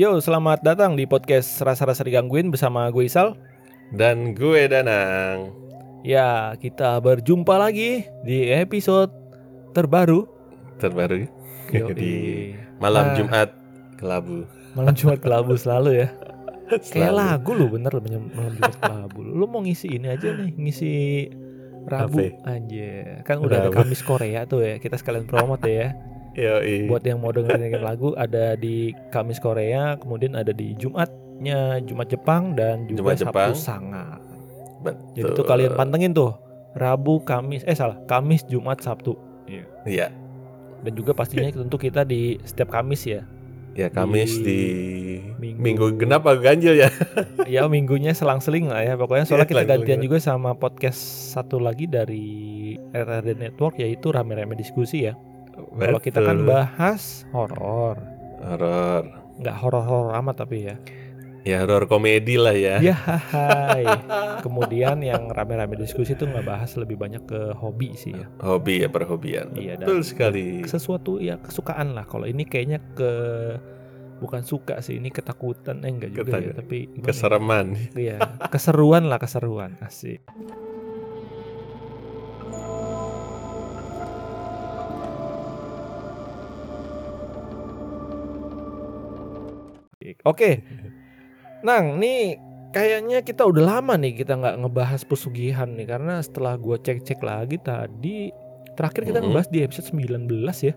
Yo, selamat datang di podcast Rasa-Rasa Digangguin bersama gue Isal. Dan gue Danang. Ya, kita berjumpa lagi di episode terbaru Terbaru Yoi. di malam Nah. Jumat kelabu. Malam Jumat kelabu selalu ya. Kayak lagu lu bener malam malam Jumat kelabu. Lu mau ngisi ini aja nih, ngisi Rabu aja. Kan udah ada. Kamis Korea tuh ya. Kita sekalian promote ya. Yoi. Buat yang mau dengerin lagu ada di Kamis Korea, kemudian ada di Jumatnya Jumat Jepang dan juga Jumat Jepang. Sabtu Sanga. Betul. Jadi tuh kalian pantengin tuh Rabu, Kamis, eh salah, Kamis, Jumat, Sabtu. Iya. Dan juga pastinya tentu kita di setiap Kamis ya. Ya Kamis Di di, Minggu. minggu. genap apa ganjil ya? ya minggunya selang-seling lah ya. Pokoknya soalnya Iya, kita selang-seling gantian juga sama podcast satu lagi dari RRD Network yaitu rame-rame diskusi ya. Kalau kita kan bahas horor. horor. Nggak horor-horor amat tapi ya. Ya horor komedi lah ya. Ya hai. Kemudian yang rame-rame diskusi tuh nggak bahas lebih banyak ke hobi sih ya. Hobi ya perhobian. Iya, Betul sekali. sesuatu ya kesukaan lah kalau ini kayaknya ke bukan suka sih ini ketakutan eh enggak juga ya Ketakut- tapi ya? Kesereman. Iya, keseruan lah keseruan asik Oke, Nang, nih kayaknya kita udah lama nih kita nggak ngebahas pesugihan nih karena setelah gua cek-cek lagi tadi terakhir kita Mhm. ngebahas di episode 19 ya.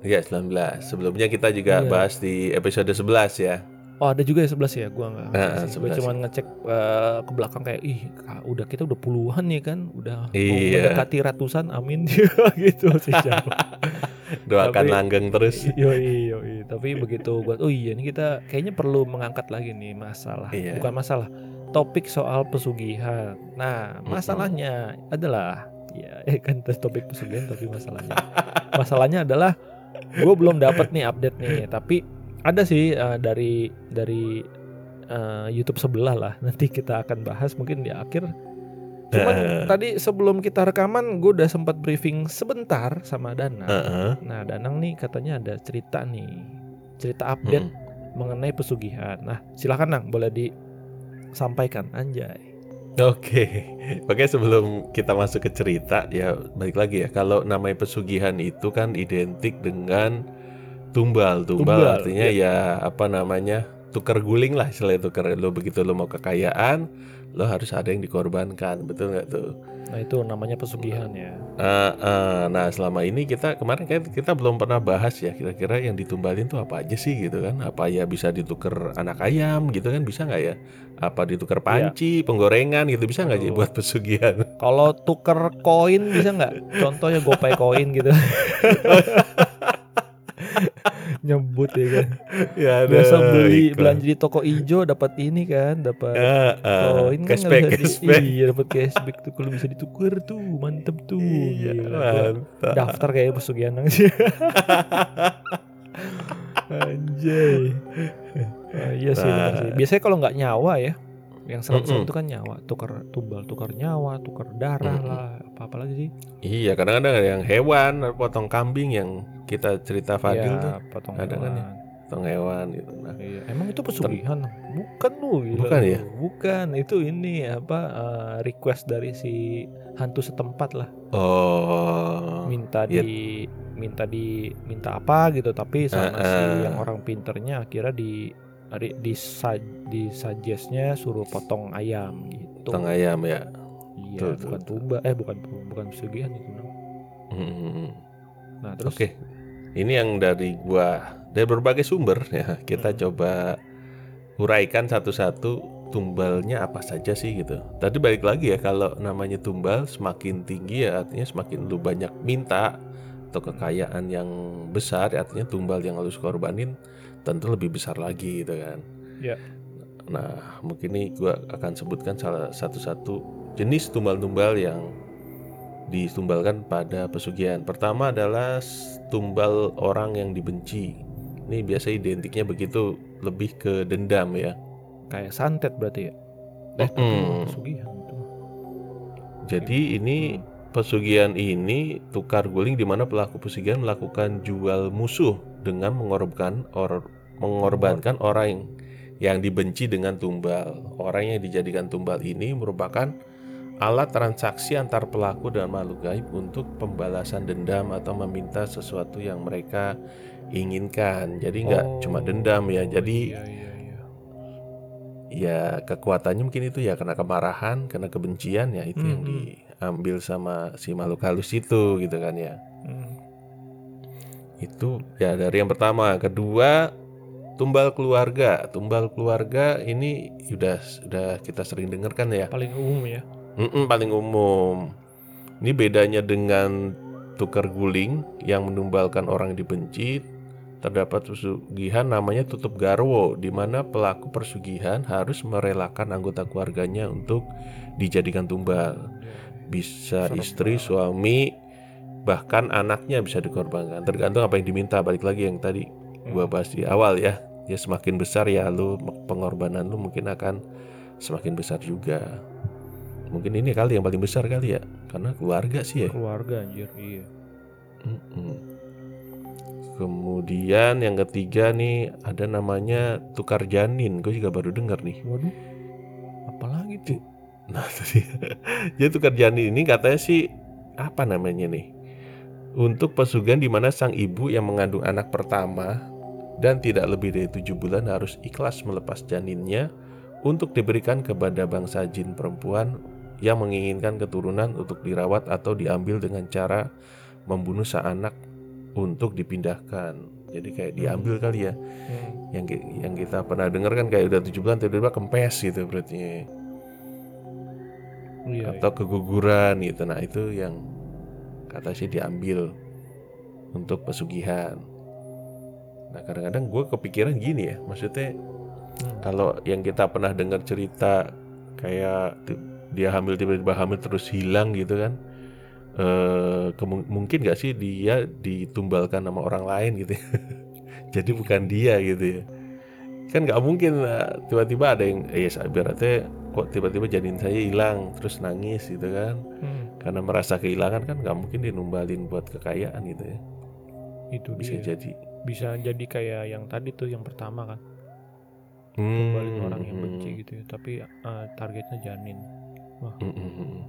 Ya 19. Sebelumnya kita juga Iya. bahas di episode 11 ya. Oh ada juga ya 11 ya, gua nggak. Ah, ngerti sih. Gua 11 cuma ngecek eh, ke belakang kayak ih ah, udah kita udah puluhan nih kan, udah Iya. mendekati ratusan, amin gitu sih jauh. Doakan Tapi- langgeng terus. Yoi, yoi. Tapi begitu buat oh iya ini kita kayaknya perlu mengangkat lagi nih masalah. Iya. Bukan masalah, topik soal pesugihan. Nah, masalahnya adalah ya eh, kan topik pesugihan tapi masalahnya. masalahnya adalah gue belum dapat nih update nih, tapi ada sih eh, dari dari eh, YouTube sebelah lah. Nanti kita akan bahas mungkin di akhir. Cuman Eh. tadi sebelum kita rekaman gue udah sempat briefing sebentar sama Dana. Heeh. Nah, Danang nih katanya ada cerita nih, cerita update Mm. mengenai pesugihan. Nah, silakan Nang, boleh disampaikan. Anjay. Oke, oke sebelum kita masuk ke cerita ya balik lagi ya. Kalau namanya pesugihan itu kan identik dengan tumbal, tumbal, Tumbal, artinya ya apa namanya tukar guling lah istilahnya tukar. Lo begitu lo mau kekayaan lo harus ada yang dikorbankan betul nggak tuh? Nah, itu namanya pesugihan ya. Eh, eh, nah selama ini kita kemarin kan kita belum pernah bahas ya kira-kira yang ditumbalin tuh apa aja sih gitu kan? Apa ya bisa ditukar anak ayam gitu kan bisa nggak ya? Apa ditukar panci, penggorengan gitu bisa nggak sih buat pesugihan? Kalau tuker koin bisa nggak? Contohnya gopay koin gitu. Nyebut ya kan. ya Biasa beli iklan. belanja di toko ijo dapat ini kan, dapat Ah, ah, koin kan cashback, nggak bisa di- cashback. Iya, dapat cashback tuh kalau bisa ditukar tuh, mantep tuh. Iya, Gila, mantap. daftar kayak pesugihan Nang sih. Anjay. Ah, iya sih, Nah. sih. Biasanya kalau nggak nyawa ya, yang seratus Mm-mm. itu kan nyawa, tukar tumbal, tukar nyawa, tukar darah Mm-mm. lah, apa apa lagi sih? Iya, kadang-kadang ada yang hewan, potong kambing yang kita cerita Fadil Iya, tuh, potong ada kan ya? hewan. potong hewan gitu. Nah, Iya. Emang itu pesugihan? Bukan lu, gila Bukan ya? Bukan, itu ini apa eh, request dari si hantu setempat lah, oh, minta iya. di minta di minta apa gitu, tapi sama Eh, si eh. yang orang pinternya akhirnya di di di, suggestnya suruh potong ayam gitu. potong ayam ya. Iya, bukan tumba, eh bukan bukan pesugihan itu. Nang. Hmm. Nah, terus Oke, ini yang dari gua dari berbagai sumber ya kita Hmm. coba uraikan satu-satu tumbalnya apa saja sih gitu. Tadi balik lagi ya kalau namanya tumbal semakin tinggi ya artinya semakin lu banyak minta atau kekayaan yang besar ya artinya tumbal yang harus korbanin tentu lebih besar lagi gitu kan. Ya. Nah mungkin ini gua akan sebutkan salah satu-satu jenis tumbal-tumbal yang ditumbalkan pada pesugihan. Pertama adalah tumbal orang yang dibenci. Ini biasa identiknya begitu lebih ke dendam ya. kayak santet berarti ya. Eh, Mm-mm. pesugihan itu. Jadi ini pesugihan ini tukar guling di mana pelaku pesugihan melakukan jual musuh dengan mengorbankan or mengorbankan orang yang, yang dibenci dengan tumbal. Orang yang dijadikan tumbal ini merupakan alat transaksi antar pelaku dan makhluk gaib untuk pembalasan dendam atau meminta sesuatu yang mereka inginkan. Jadi nggak Oh. cuma dendam ya. Jadi Iya, iya, iya. ya kekuatannya mungkin itu ya karena kemarahan, karena kebencian ya itu yang Mhm. diambil sama si makhluk halus itu gitu kan ya. Hmm. Itu ya dari yang pertama, kedua tumbal keluarga. Tumbal keluarga ini sudah sudah kita sering dengar kan ya. Paling umum ya. Mm-mm, paling umum. Ini bedanya dengan tukar guling yang menumbalkan orang yang dibenci. Terdapat pesugihan namanya tutup garwo, di mana pelaku persugihan harus merelakan anggota keluarganya untuk dijadikan tumbal. Bisa istri, banget. suami, bahkan anaknya bisa dikorbankan. Tergantung apa yang diminta. Balik lagi yang tadi gua bahas di awal ya. Ya semakin besar ya lu pengorbanan lu mungkin akan semakin besar juga. Mungkin ini kali yang paling besar kali ya, karena keluarga sih ya. Keluarga anjir, iya. Mm-mm. Kemudian yang ketiga nih ada namanya tukar janin. Gue juga baru dengar nih. Waduh. Apalagi tuh? Nah tadi, jadi tukar janin ini katanya sih apa namanya nih? Untuk pesugihan di mana sang ibu yang mengandung anak pertama dan tidak lebih dari tujuh bulan harus ikhlas melepas janinnya untuk diberikan kepada bangsa jin perempuan yang menginginkan keturunan untuk dirawat atau diambil dengan cara membunuh sang anak untuk dipindahkan. Jadi kayak diambil kali ya. Hmm. Yang yang kita pernah dengar kan kayak udah tujuh bulan tiba-tiba kempes gitu berarti Iya, atau keguguran gitu. Nah itu yang kata sih diambil untuk pesugihan. Nah kadang-kadang gue kepikiran gini ya, maksudnya Hmm. kalau yang kita pernah dengar cerita kayak dia hamil tiba-tiba hamil terus hilang gitu kan, eh kemu- mungkin gak sih dia ditumbalkan sama orang lain gitu, ya. jadi bukan dia gitu ya. Kan nggak mungkin eh, tiba-tiba ada yang, eh berarti kok tiba-tiba janin saya hilang terus nangis gitu kan Hmm. karena merasa kehilangan kan nggak mungkin dia numbalin buat kekayaan gitu ya Itu bisa dia. jadi Bisa jadi kayak yang tadi tuh yang pertama kan. Hmm, Balik orang yang hmm, benci gitu ya. Tapi eh, targetnya janin. hmm, hmm, hmm.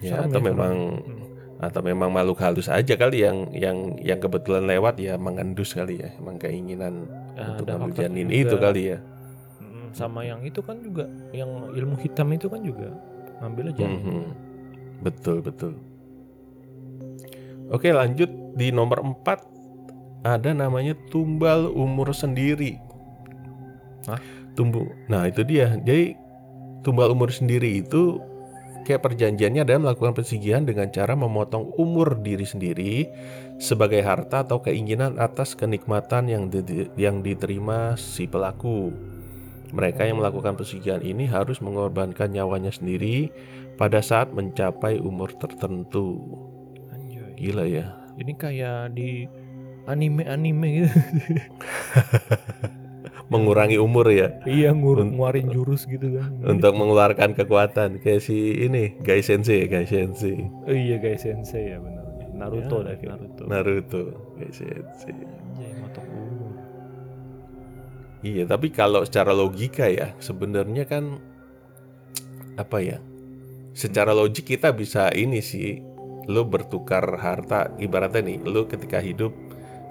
ya Serem atau serem. memang Hmm. atau memang makhluk halus aja kali yang yang yang kebetulan lewat ya mengendus kali ya emang keinginan Ah, untuk ada ambil faktor janin juga. itu kali ya sama yang itu kan juga yang ilmu hitam itu kan juga ngambilnya janin. Mhm. betul betul oke lanjut di nomor 4 ada namanya tumbal umur sendiri Hah? tumbuh nah itu dia jadi tumbal umur sendiri itu kayak perjanjiannya adalah melakukan pesugihan dengan cara memotong umur diri sendiri sebagai harta atau keinginan atas kenikmatan yang di- yang diterima si pelaku. Mereka yang melakukan pesugihan ini harus mengorbankan nyawanya sendiri pada saat mencapai umur tertentu. Anjay. Gila ya. Ini kayak di anime-anime gitu. Mengurangi umur ya iya ngur nguarin jurus gitu kan. untuk mengeluarkan kekuatan kayak si ini Gai Sensei, Gai Sensei, Oh iya guys sensei ya benar. Naruto Ya, dah Naruto. Naruto, Gai Sensei. Anjay motong umur. Iya, tapi kalau secara logika ya, sebenarnya kan apa ya? Secara logik kita bisa ini sih, lo bertukar harta, ibaratnya nih, lo ketika hidup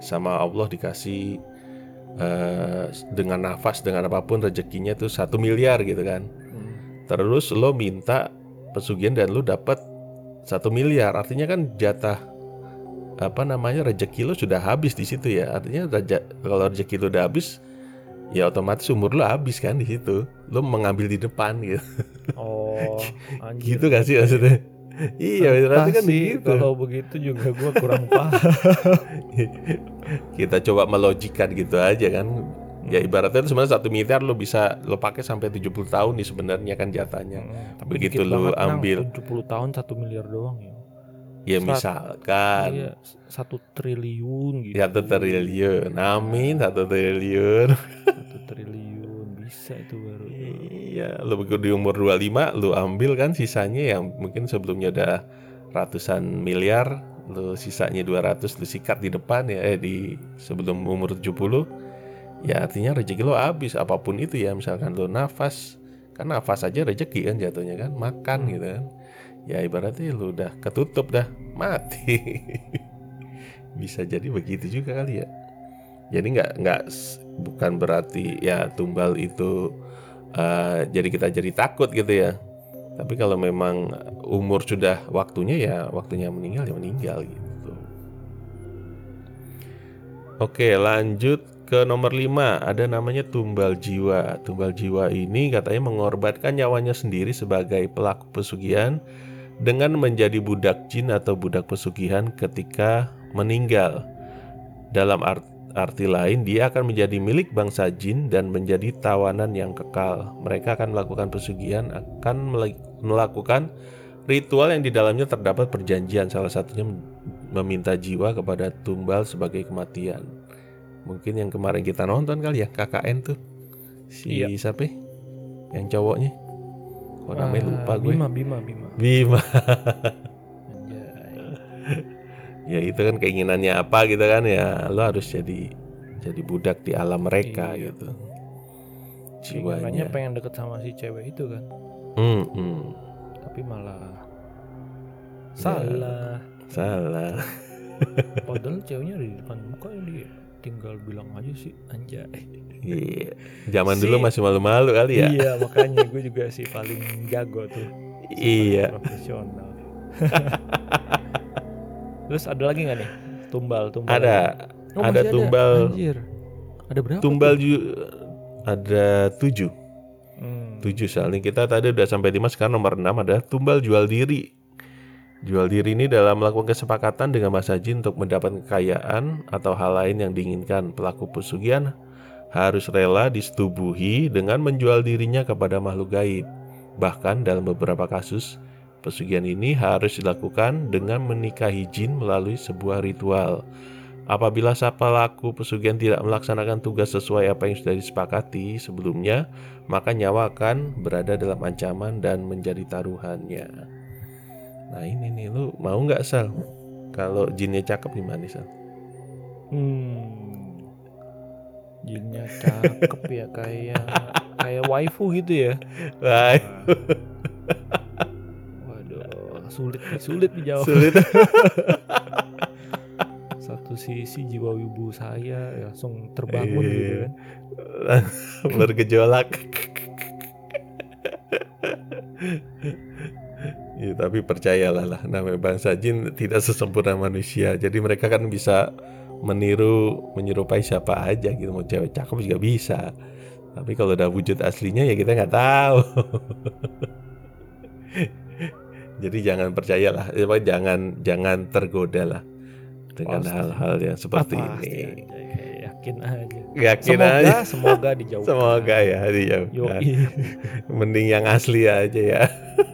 sama Allah dikasih eh, dengan nafas, dengan apa pun rezekinya tuh satu miliar gitu kan. Hmm. Terus lo minta pesugihan dan lo dapat satu miliar, artinya kan jatah apa namanya rezeki lo sudah habis di situ ya. Artinya reja- kalau rezeki lo udah habis, ya otomatis umur lo habis kan di situ. Lo mengambil di depan gitu. Oh, anjir. Gitu gak sih maksudnya? Iya, berarti kan Entah sih, gitu. Kalau begitu juga gua kurang paham. Kita coba melogikan gitu aja kan. Ya ibaratnya itu sebenarnya satu miliar lo bisa lo pakai sampai 70 tahun nih sebenarnya kan jatahnya. Hmm, tapi Begitu Nang. ambil. 70 tahun satu miliar doang ya. Ya Serat- misalkan Iya, satu triliun gitu. satu triliun, amin satu triliun. Satu triliun bisa itu baru. Iya, lu di umur 25 lu ambil kan sisanya yang mungkin sebelumnya udah ratusan miliar, lu sisanya 200 lu sikat di depan ya eh di sebelum umur 70 ya artinya rezeki lo habis. Apa pun itu ya misalkan lo nafas kan nafas aja rezeki kan jatuhnya kan makan gitu kan. Ya ibaratnya lo udah ketutup dah mati. Bisa jadi begitu juga kali ya jadi nggak nggak bukan berarti ya tumbal itu eh, jadi kita jadi takut gitu ya. Tapi kalau memang umur sudah waktunya ya waktunya meninggal ya meninggal gitu. Oke lanjut ke nomor 5 ada namanya tumbal jiwa. Tumbal jiwa ini katanya mengorbankan nyawanya sendiri sebagai pelaku pesugihan dengan menjadi budak jin atau budak pesugihan ketika meninggal. Dalam art- arti lain dia akan menjadi milik bangsa jin dan menjadi tawanan yang kekal mereka akan melakukan pesugihan akan mela- melakukan ritual yang di dalamnya terdapat perjanjian salah satunya mem- meminta jiwa kepada tumbal sebagai kematian mungkin yang kemarin kita nonton kali ya KKN tuh si Iya. siapa ya? yang cowoknya kok namanya Ah, lupa gue Bima, Bima, Bima. Bima. ya itu kan keinginannya apa gitu kan ya lo harus jadi jadi budak di alam mereka Iya. gitu Keinginannya jiwanya pengen deket sama si cewek itu kan, Hmm, hmm. tapi malah Ya. salah. salah Padahal ceweknya di depan muka dia tinggal bilang aja sih anjay. Iya. zaman Si- dulu masih malu-malu kali ya Iya makanya gue juga sih paling jago tuh. iya Profesional. Terus ada lagi nggak nih? Tumbal, tumbal. ada Oh, ada tumbal. Anjir. Ada berapa? tumbal tuh? ju- ada tujuh Hmm. tujuh soalnya kita tadi udah sampai lima sekarang nomor enam ada tumbal jual diri jual diri ini dalam melakukan kesepakatan dengan masa jin untuk mendapat kekayaan atau hal lain yang diinginkan pelaku pesugihan harus rela disetubuhi dengan menjual dirinya kepada makhluk gaib bahkan dalam beberapa kasus pesugihan ini harus dilakukan dengan menikahi jin melalui sebuah ritual Apabila sang pelaku pesugihan tidak melaksanakan tugas sesuai apa yang sudah disepakati sebelumnya, maka nyawa akan berada dalam ancaman dan menjadi taruhannya. Nah ini nih lu mau nggak Sal? Kalau jinnya cakep gimana Sal? Hmm. Jinnya cakep ya kayak kayak waifu gitu ya. Wah, Waduh, sulit nih, sulit dijawab. sulit. Satu sisi jiwa wibu saya ya langsung terbangun Iya. gitu kan. Bergejolak. Ya, tapi percayalah lah namanya bangsa jin tidak sesempurna manusia. Jadi mereka kan bisa meniru menyerupai siapa aja gitu mau cewek cakep juga bisa. Tapi kalau udah wujud aslinya ya kita nggak tahu. Jadi jangan percayalah, ya, Pak, jangan jangan tergoda lah dengan hal-hal yang seperti Ah, pasti ini. anjay, kayak yakin aja. Yakin semoga, aja. semoga dijauhkan. Semoga ya dijauhkan. Yoi, Mending yang asli aja ya.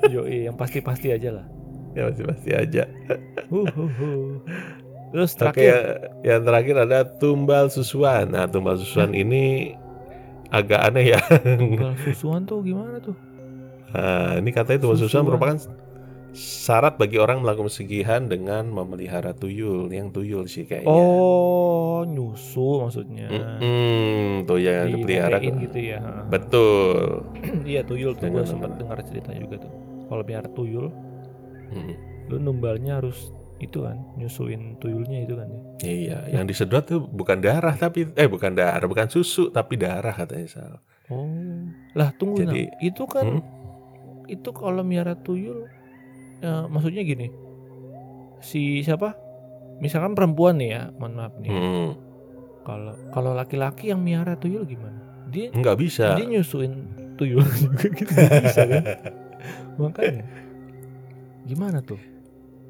yoi, yang pasti-pasti aja lah. Ya pasti-pasti aja. Terus Oke, terakhir, ya, yang terakhir ada tumbal susuan. Nah, tumbal susuan ini agak aneh ya. tunggal susuan tuh gimana tuh? Nah, ini katanya tumbal susuan Susuan. merupakan syarat bagi orang melakukan pesugihan dengan memelihara tuyul. Yang tuyul sih kayaknya. Oh, nyusu maksudnya. Mm-mm, tuh yang dipelihara. Gitu ya. Betul. Iya tuyul tuh gue sempat dengar ceritanya juga tuh. Kalau biar tuyul, Mm. lu numbalnya harus itu kan, nyusuin tuyulnya itu kan ya. Iya, yang disedot tuh bukan darah tapi eh bukan darah, bukan susu tapi darah katanya Sal. Oh, lah tunggu Jadi- Nam. itu kan Hmm? itu kalau miara tuyul, ya, maksudnya gini, si siapa? Misalkan perempuan nih ya, mohon maaf nih. Mm. Kalau kalau laki-laki yang miara tuyul gimana? Dia Nggak bisa. dia nyusuin tuyul juga gitu bisa kan? Makanya gimana tuh?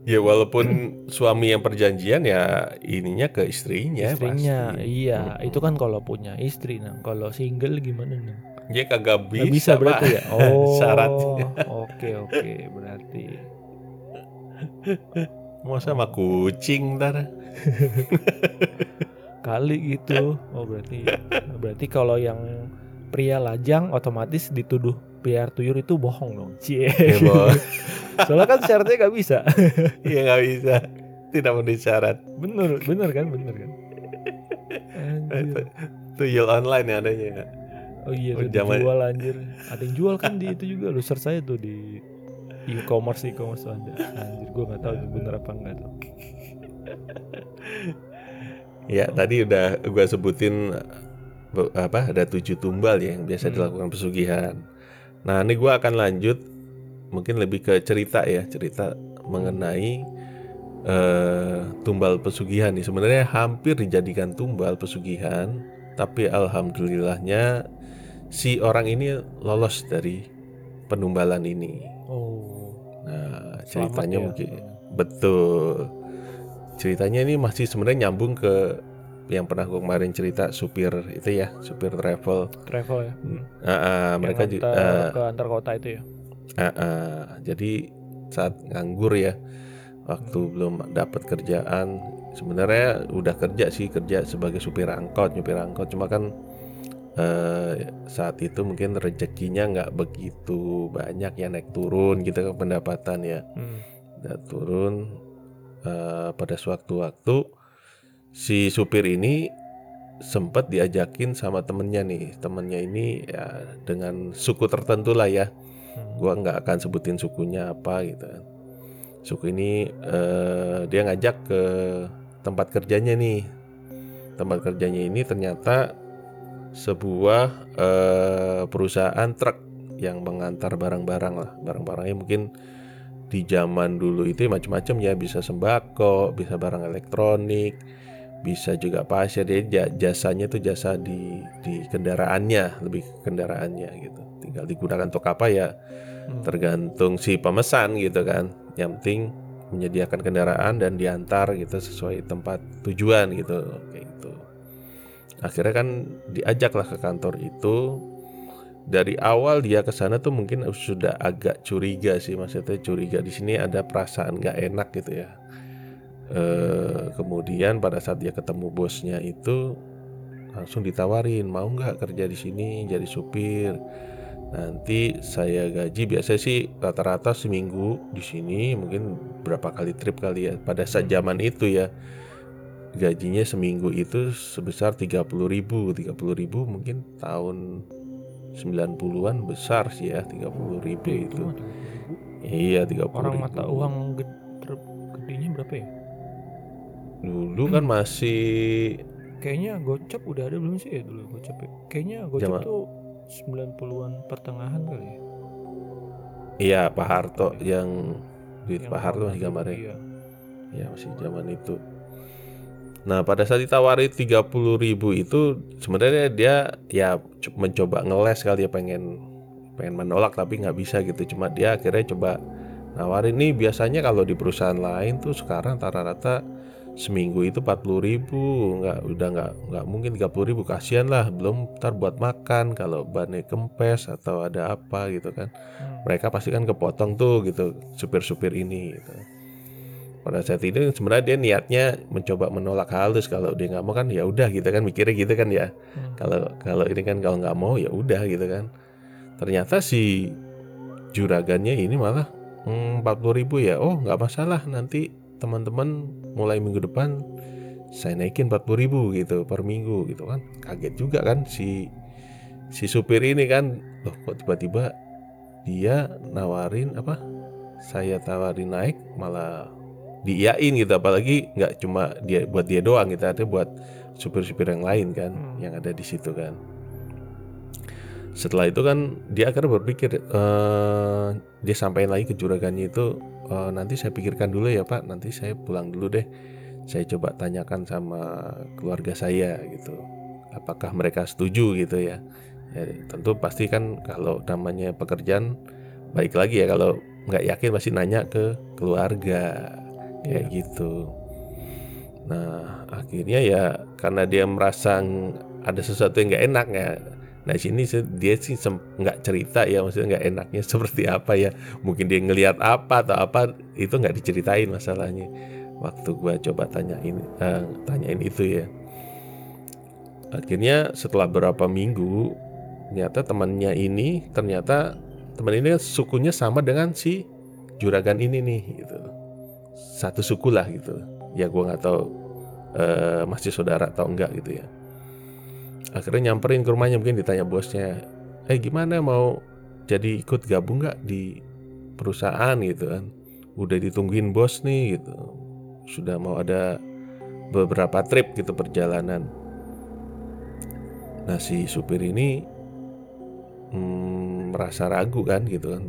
Ya walaupun suami yang perjanjian ya ininya ke istrinya Istrinya, pasti. iya, Mm-mm. itu kan kalau punya istri, nah kalau single gimana nih? Dia kagak bisa, bisa berarti Pak. ya? Oh, Syaratnya. Oke oke, berarti Masa sama kucing ntar kali gitu. Oh berarti berarti kalau yang pria lajang otomatis dituduh pria tuyul itu bohong dong. Cie. Ya, Bo. Soalnya kan syaratnya nggak bisa. Iya nggak bisa Tidak memenuhi syarat bener bener kan bener kan. Anjir. tuyul online ya adanya ya. Oh iya Oh, zaman- dijual anjir. Ada yang jual kan di itu juga lu search saya tuh di e-commerce e-commerce ada. Anjir gua nggak tahu itu bener apa enggak tuh. Ya tadi udah gua sebutin apa ada tujuh tumbal ya yang biasa Hmm. dilakukan pesugihan. Nah ini gua akan lanjut mungkin lebih ke cerita ya cerita mengenai eh, tumbal pesugihan nih. Sebenarnya hampir dijadikan tumbal pesugihan, tapi alhamdulillahnya si orang ini lolos dari penumbalan ini. Oh. Nah ceritanya ya. mungkin betul. Ceritanya ini masih sebenarnya nyambung ke yang pernah gue kemarin cerita supir itu ya, supir travel. travel ya. Hmm. Ah, ah, mereka juga antar- ke antar kota itu ya. Ah, ah. jadi saat nganggur ya, waktu belum dapat kerjaan, sebenarnya udah kerja sih kerja sebagai supir angkot, nyupir angkot, cuma kan eh, saat itu mungkin rezekinya nggak begitu banyak ya naik turun gitu kan pendapatan ya, Hmm. udah turun eh, pada sewaktu-waktu si supir ini sempat diajakin sama temennya nih, temennya ini ya dengan suku tertentu lah ya Hmm. gua nggak akan sebutin sukunya apa gitu kan. Suku ini eh, dia ngajak ke tempat kerjanya nih. Tempat kerjanya ini ternyata sebuah eh, perusahaan truk yang mengantar barang-barang lah. Barang-barangnya mungkin di zaman dulu itu macam-macam ya, bisa sembako, bisa barang elektronik, bisa juga pasir. Jadi ja- jasanya tuh jasa di di kendaraannya, lebih ke kendaraannya gitu. Tinggal digunakan untuk apa ya Hmm. tergantung si pemesan gitu kan yang penting menyediakan kendaraan dan diantar gitu sesuai tempat tujuan gitu kayak gitu akhirnya kan diajaklah ke kantor itu. Dari awal dia ke sana tuh mungkin sudah agak curiga sih maksudnya curiga di sini ada perasaan nggak enak gitu ya. Eh, kemudian pada saat dia ketemu bosnya itu langsung ditawarin mau nggak kerja di sini jadi supir? Nanti saya gaji biasa sih rata-rata seminggu di sini mungkin berapa kali trip kali ya. Pada saat zaman itu ya gajinya seminggu itu sebesar 30.000 ribu 30.000 mungkin tahun 90-an besar sih ya 30.000 ribu itu. mah 30.000. Iya 30.000 Orang mata uang ged- ter- gedenya berapa ya? Dulu kan masih Kayaknya gocap udah ada belum sih ya dulu gocap ya? Kayaknya gocap Zaman- tuh 90-an pertengahan kali ya. Iya Pak Harto yang duit Yang Pak Harto masih gambarnya. Iya. Ya masih zaman itu. Nah pada saat ditawari 30.000 ribu itu sebenarnya dia ya mencoba ngeles kali ya pengen pengen menolak tapi nggak bisa gitu. Cuma dia akhirnya coba nawarin nih biasanya kalau di perusahaan lain tuh sekarang rata-rata seminggu itu 40.000 ribu nggak udah nggak nggak mungkin 30.000 ribu kasihan lah belum ntar buat makan kalau bannya kempes atau ada apa gitu kan Hmm. mereka pasti kan kepotong tuh gitu supir-supir ini gitu. Pada saat itu sebenarnya dia niatnya mencoba menolak halus kalau dia nggak mau kan ya udah gitu kan mikirnya gitu kan ya. Hmm. Kalau kalau ini kan kalau nggak mau ya udah gitu kan. Ternyata si juragannya ini malah hmm, 40.000 ribu ya. Oh nggak masalah nanti teman-teman mulai minggu depan saya naikin 40.000 ribu gitu per minggu gitu kan. Kaget juga kan si si supir ini kan loh kok tiba-tiba dia nawarin apa saya tawarin naik malah diiyain gitu apalagi nggak cuma dia buat dia doang gitu artinya buat supir-supir yang lain kan Hmm. yang ada di situ kan. Setelah itu kan dia akhirnya berpikir eh dia sampaikan lagi ke juragannya itu "Eh, nanti saya pikirkan dulu ya pak. Nanti saya pulang dulu deh. Saya coba tanyakan sama keluarga saya gitu. Apakah mereka setuju? gitu ya. Ya tentu pasti kan kalau namanya pekerjaan baik lagi ya kalau nggak yakin pasti nanya ke keluarga kayak Iya. gitu. Nah akhirnya ya karena dia merasa ada sesuatu yang nggak enak ya. Nah sini dia sih nggak cerita ya maksudnya nggak enaknya seperti apa ya. Mungkin dia ngelihat apa atau apa itu nggak diceritain masalahnya. Waktu gua coba tanyain eh, tanyain itu ya. Akhirnya setelah beberapa minggu ternyata temannya ini ternyata teman ini sukunya sama dengan si juragan ini nih gitu satu suku lah gitu. Ya gua nggak tahu eh, masih saudara atau enggak gitu ya. Akhirnya nyamperin ke rumahnya mungkin ditanya bosnya eh gimana mau jadi ikut gabung nggak di perusahaan? Gitu kan. Udah ditungguin bos nih gitu. Sudah mau ada beberapa trip gitu perjalanan. Nah si supir ini hmm, merasa ragu kan gitu kan.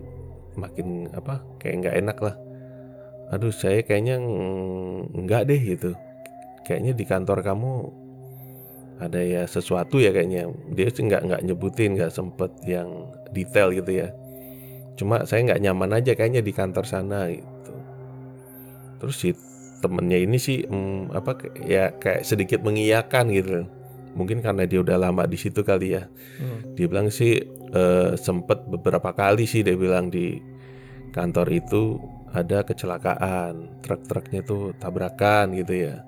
Makin apa kayak nggak enak lah aduh saya kayaknya nggak deh gitu. Kayaknya di kantor kamu ada ya sesuatu ya kayaknya. Dia sih nggak nggak nyebutin nggak sempet yang detail gitu ya. Cuma saya nggak nyaman aja kayaknya di kantor sana gitu. Terus si temennya ini sih hmm, apa ya kayak sedikit mengiyakan gitu. Mungkin karena dia udah lama di situ kali ya. Hmm. dia bilang sih uh, sempet beberapa kali sih dia bilang di kantor itu ada kecelakaan truk-truknya tuh tabrakan gitu ya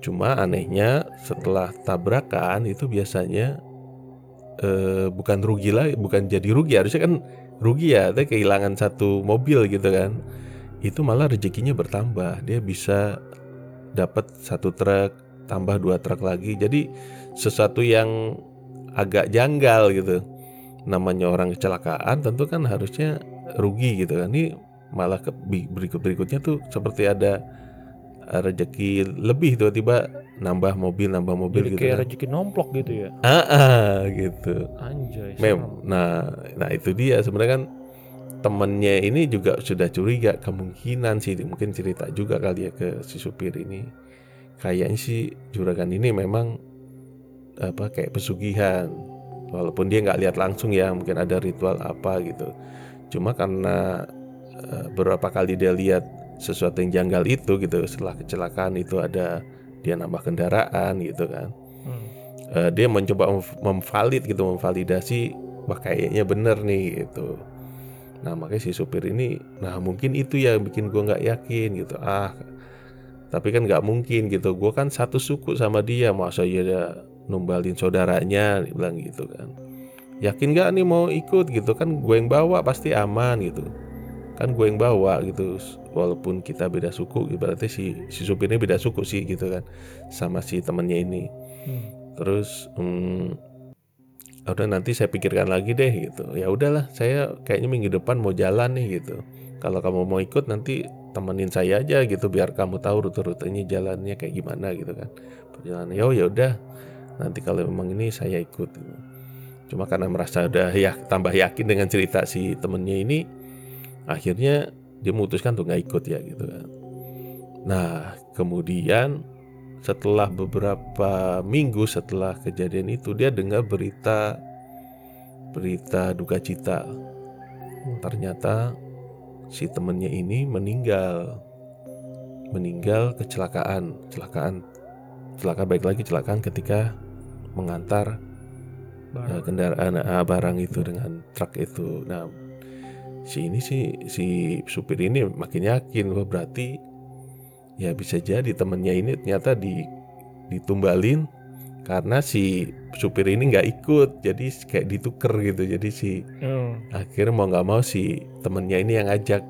Cuma anehnya setelah tabrakan itu biasanya eh, bukan rugi lah, bukan jadi rugi. Harusnya kan rugi ya, tapi kehilangan satu mobil gitu kan. Itu malah rezekinya bertambah. Dia bisa dapat satu truk, tambah dua truk lagi. Jadi sesuatu yang agak janggal gitu. Namanya orang kecelakaan tentu kan harusnya rugi gitu kan. Ini malah ke berikut berikutnya tuh seperti ada rezeki lebih tiba-tiba nambah mobil nambah mobil Jadi gitu kayak kan. rezeki nomplok gitu ya? Ah, ah gitu. Anjay mem nah nah itu dia. Sebenarnya kan temennya ini juga sudah curiga kemungkinan sih mungkin cerita juga kali ya ke si supir ini. Kayaknya sih juragan ini memang apa kayak pesugihan. Walaupun dia nggak lihat langsung ya mungkin ada ritual apa gitu. Cuma karena uh, beberapa kali dia lihat sesuatu yang janggal itu gitu setelah kecelakaan itu ada dia nambah kendaraan gitu kan. Hmm. uh, dia mencoba memvalid gitu memvalidasi wah kayaknya bener nih gitu. Nah makanya si supir ini nah mungkin itu ya bikin gue nggak yakin gitu. Ah tapi kan nggak mungkin gitu. Gue kan satu suku sama dia masa ya dia numbalin saudaranya bilang gitu kan. Yakin gak nih mau ikut? gitu. Kan gue yang bawa pasti aman gitu kan gue yang bawa gitu. Walaupun kita beda suku berarti si si supirnya beda suku sih gitu kan sama si temennya ini. Hmm. terus hmm, udah nanti saya pikirkan lagi deh gitu. Ya udahlah saya kayaknya minggu depan mau jalan nih gitu. Kalau kamu mau ikut nanti temenin saya aja gitu biar kamu tahu rute-rutenya jalannya kayak gimana gitu kan. Perjalanan ya ya udah. Nanti kalau memang ini saya ikut gitu. cuma karena merasa udah ya tambah yakin dengan cerita si temennya ini akhirnya dia memutuskan untuk nggak ikut ya gitu kan. Nah kemudian setelah beberapa minggu setelah kejadian itu dia dengar berita berita duka cita. Ternyata si temennya ini meninggal meninggal kecelakaan kecelakaan kecelakaan baik lagi kecelakaan ketika mengantar barang. Uh, kendaraan uh, barang itu dengan truk itu. Nah si ini sih si supir ini makin yakin wah berarti ya bisa jadi temennya ini ternyata di ditumbalin karena si supir ini nggak ikut jadi kayak dituker gitu jadi si hmm. akhirnya mau nggak mau si temennya ini yang ngajak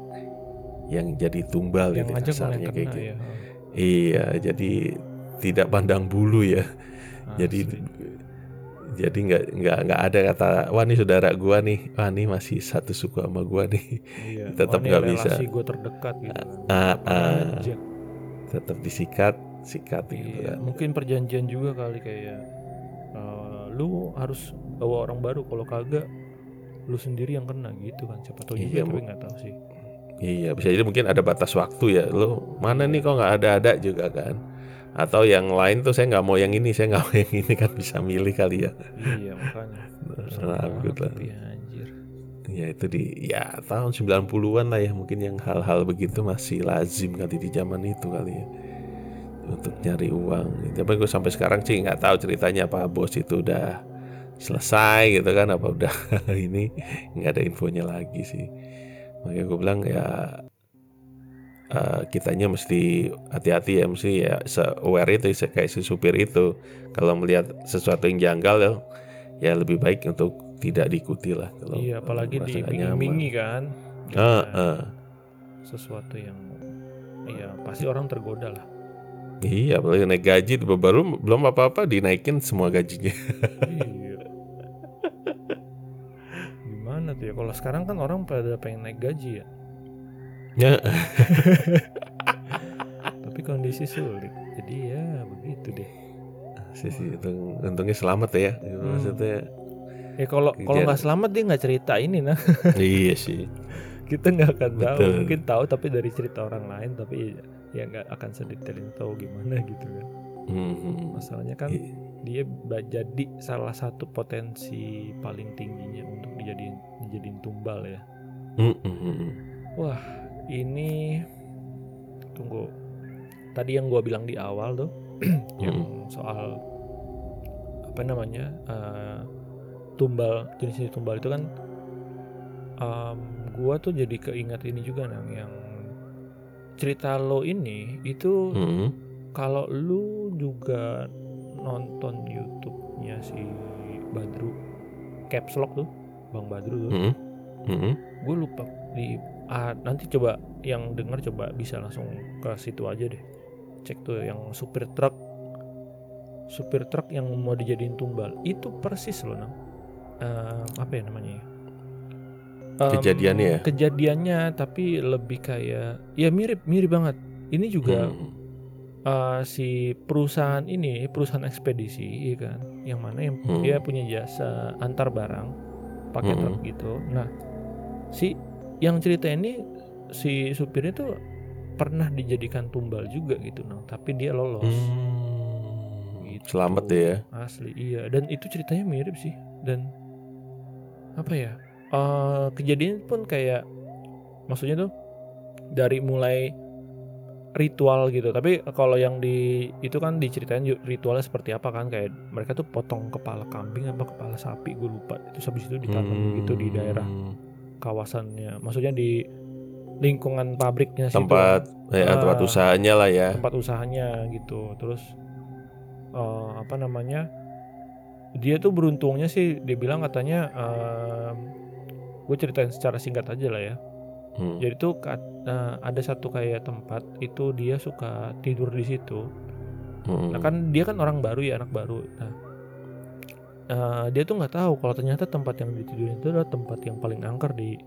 yang jadi tumbal yang gitu kasarnya kayak gitu ya. iya jadi tidak pandang bulu ya Asli. jadi jadi nggak nggak nggak ada kata wah ini saudara gua nih. Wah ini masih satu suku sama gua nih. Iya. tetap nggak bisa. gue terdekat gitu. Ah, ah, tetap disikat sikat gitu iya, gitu kan. mungkin perjanjian juga kali kayak uh, lu harus bawa orang baru. Kalau kagak lu sendiri yang kena. Gitu kan siapa tahu juga iya, tapi nggak tahu sih. Iya bisa jadi mungkin ada batas waktu ya. Lu mana nih kok nggak ada ada juga kan atau yang lain tuh saya nggak mau yang ini saya nggak mau yang ini kan bisa milih kali ya. Iya makanya. Nah, lah. ya, anjir. ya itu di ya tahun 90-an lah ya mungkin yang hal-hal begitu masih lazim kali di zaman itu kali ya. Untuk nyari uang. Tapi gue sampai sekarang sih nggak tahu ceritanya apa bos itu udah selesai gitu kan apa udah ini nggak ada infonya lagi sih. Makanya gue bilang ya uh, kitanya mesti hati-hati ya mesti ya aware itu kayak si supir itu. Kalau melihat sesuatu yang janggal ya, ya lebih baik untuk tidak diikuti lah kalau iya apalagi diiming-imingi kan. Uh, uh. sesuatu yang iya pasti orang tergoda lah. Iya, apalagi naik gaji baru belum apa-apa dinaikin semua gajinya. iya. Gimana tuh ya kalau sekarang kan orang pada pengen naik gaji ya Ya, tapi kondisi sulit jadi ya begitu deh sih sih untung, untungnya selamat ya. Hmm. Maksudnya ya kalau kalau nggak selamat dia nggak cerita ini nah iya sih. kita nggak akan tahu Betul. mungkin tahu tapi dari cerita orang lain tapi ya nggak akan sedetail itu tahu gimana gitu kan Mhm. masalahnya kan Iya. dia jadi salah satu potensi paling tingginya untuk dijadiin dijadiin tumbal ya Mhm. wah ini tunggu tadi yang gua bilang di awal tuh yang soal apa namanya eh, tumbal jenis tumbal itu kan em, gua tuh jadi keingat ini juga nang yang cerita lo ini itu Mhm. kalau lu juga nonton YouTube-nya si Badru Caps Lock tuh Bang Badru tuh Mhm. Mhm. gue lupa di ah, nanti coba yang dengar coba bisa langsung ke situ aja deh cek tuh yang supir truk supir truk yang mau dijadiin tumbal itu persis loh nang Eh, apa ya namanya ya? Em, Kejadiannya ya? kejadiannya tapi lebih kayak ya mirip mirip banget ini juga Mhm. eh, si perusahaan ini perusahaan ekspedisi ya kan yang mana yang Hmm. dia punya jasa antar barang pakai Hmm. truk gitu nah si yang cerita ini si supirnya tuh pernah dijadikan tumbal juga gitu nah tapi dia lolos Hmm. Gitu. Selamat deh ya. asli iya dan itu ceritanya mirip sih dan apa ya eh kejadian pun kayak maksudnya tuh dari mulai ritual gitu tapi kalau yang di itu kan diceritain ritualnya seperti apa kan kayak mereka tuh potong kepala kambing apa kepala sapi gue lupa itu habis itu ditanam gitu di daerah Hmm. Kawasannya maksudnya di lingkungan pabriknya situ tempat ya, Ah. tempat usahanya lah ya. tempat usahanya gitu terus eh, apa namanya dia tuh beruntungnya sih dia bilang katanya gue ceritain secara singkat aja lah ya Hmm. jadi tuh eh, ada satu kayak tempat itu dia suka tidur di situ Hmm. nah kan dia kan orang baru ya anak baru nah eh, dia tuh nggak tahu kalau ternyata tempat yang ditidurin itu adalah tempat yang paling angker di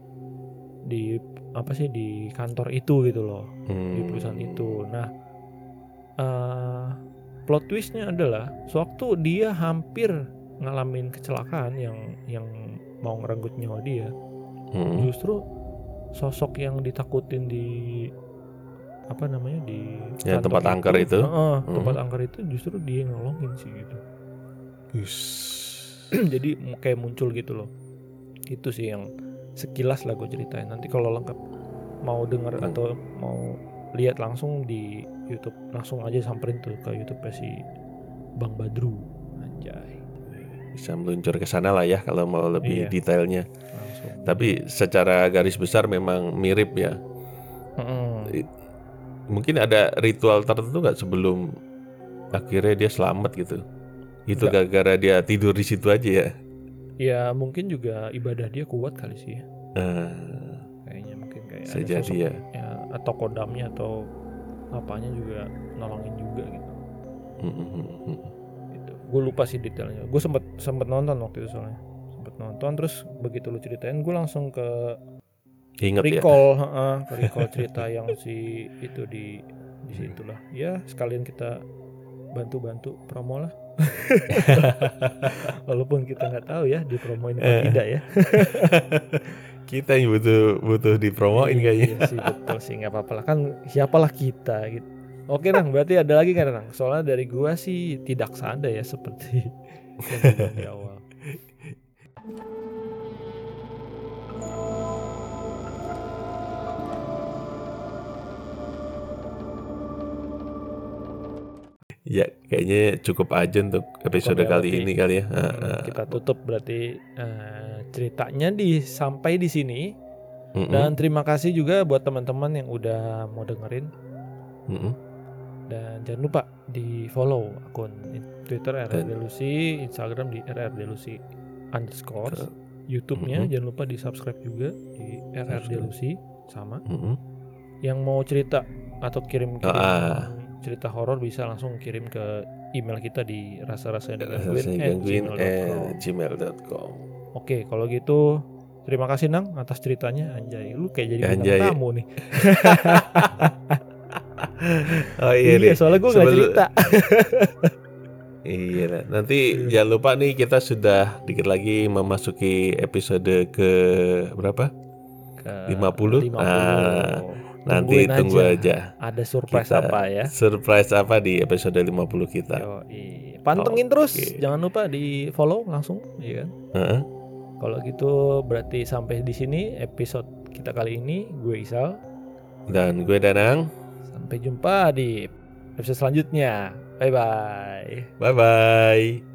di apa sih di kantor itu gitu loh di Hmm. perusahaan itu. Nah, eh plot twistnya adalah sewaktu dia hampir ngalamin kecelakaan yang yang mau ngerenggut nyawa dia, Hmm. justru sosok yang ditakutin di apa namanya di Ya, tempat angker itu. Heeh, Hmm. tempat angker itu justru dia yang nolongin sih gitu. Us. Jadi kayak muncul gitu loh. Itu sih yang sekilas lah gue ceritain. Nanti kalau lengkap mau denger Hmm. atau mau lihat langsung di YouTube, langsung aja samperin tuh ke YouTube si Bang Badru. Anjay. Bisa meluncur ke sana lah ya kalau mau lebih Iya. detailnya. Langsung. Tapi secara garis besar memang mirip ya. Mm-mm. Mungkin ada ritual tertentu nggak sebelum akhirnya dia selamat gitu. Itu gara-gara dia tidur di situ aja ya. Ya mungkin juga ibadah dia kuat kali sih ya. Nah, Kayaknya mungkin kayak ada sosok ya. atau kodamnya atau apanya juga nolongin juga gitu. hmm, hmm, hmm, hmm. gitu. Gue lupa sih detailnya. Gue sempet sempet nonton waktu itu soalnya. Sempet nonton terus begitu lu ceritain gue langsung ke Ingat ya. recall, heeh, ke recall cerita yang si itu di di situlah. Ya sekalian kita bantu-bantu promo lah. Walaupun kita nggak tahu ya dipromoin apa Eh. tidak ya. Kita yang butuh butuh dipromoin kayaknya. Iya sih betul sih nggak apa-apa lah kan siapalah kita gitu. Oke Nang, berarti ada lagi kan Nang? Soalnya dari gua sih tidak sanda ya seperti yang di awal. Ya, kayaknya cukup aja untuk episode ya, kali ini kali ya. Hmm, kita tutup berarti eh, ceritanya di sampai di sini Mm-mm. dan terima kasih juga buat teman-teman yang udah mau dengerin Mm-mm. dan jangan lupa di follow akun Twitter Dan- RRDelusi, Instagram di RRDelusi underscore, Ke- YouTube-nya Mhm. jangan lupa di subscribe juga di RRDelusi sama. Mm-mm. Yang mau cerita atau kirim-kirim Ah. Cerita horor bisa langsung kirim ke email kita di gangguin at gmail.com. Oke, kalau gitu terima kasih Nang atas ceritanya. Anjay, lu kayak jadi Anjay. tamu nih. Oh iya, nih. soalnya gue nggak Sebelum- cerita. Iya, nah, nanti Iya. jangan lupa nih kita sudah dikit lagi memasuki episode ke berapa? Ke 50? 50. Ah, Nanti Tungguin tunggu aja. aja. Ada surprise Kita- apa ya? Surprise apa di episode 50 kita? Yoi. Pantengin terus, Oke. jangan lupa di follow langsung, iya kan? Heeh. Kalau gitu berarti sampai di sini episode kita kali ini. Gue Isal. Dan gue Danang. Sampai jumpa di episode selanjutnya. Bye bye. Bye bye.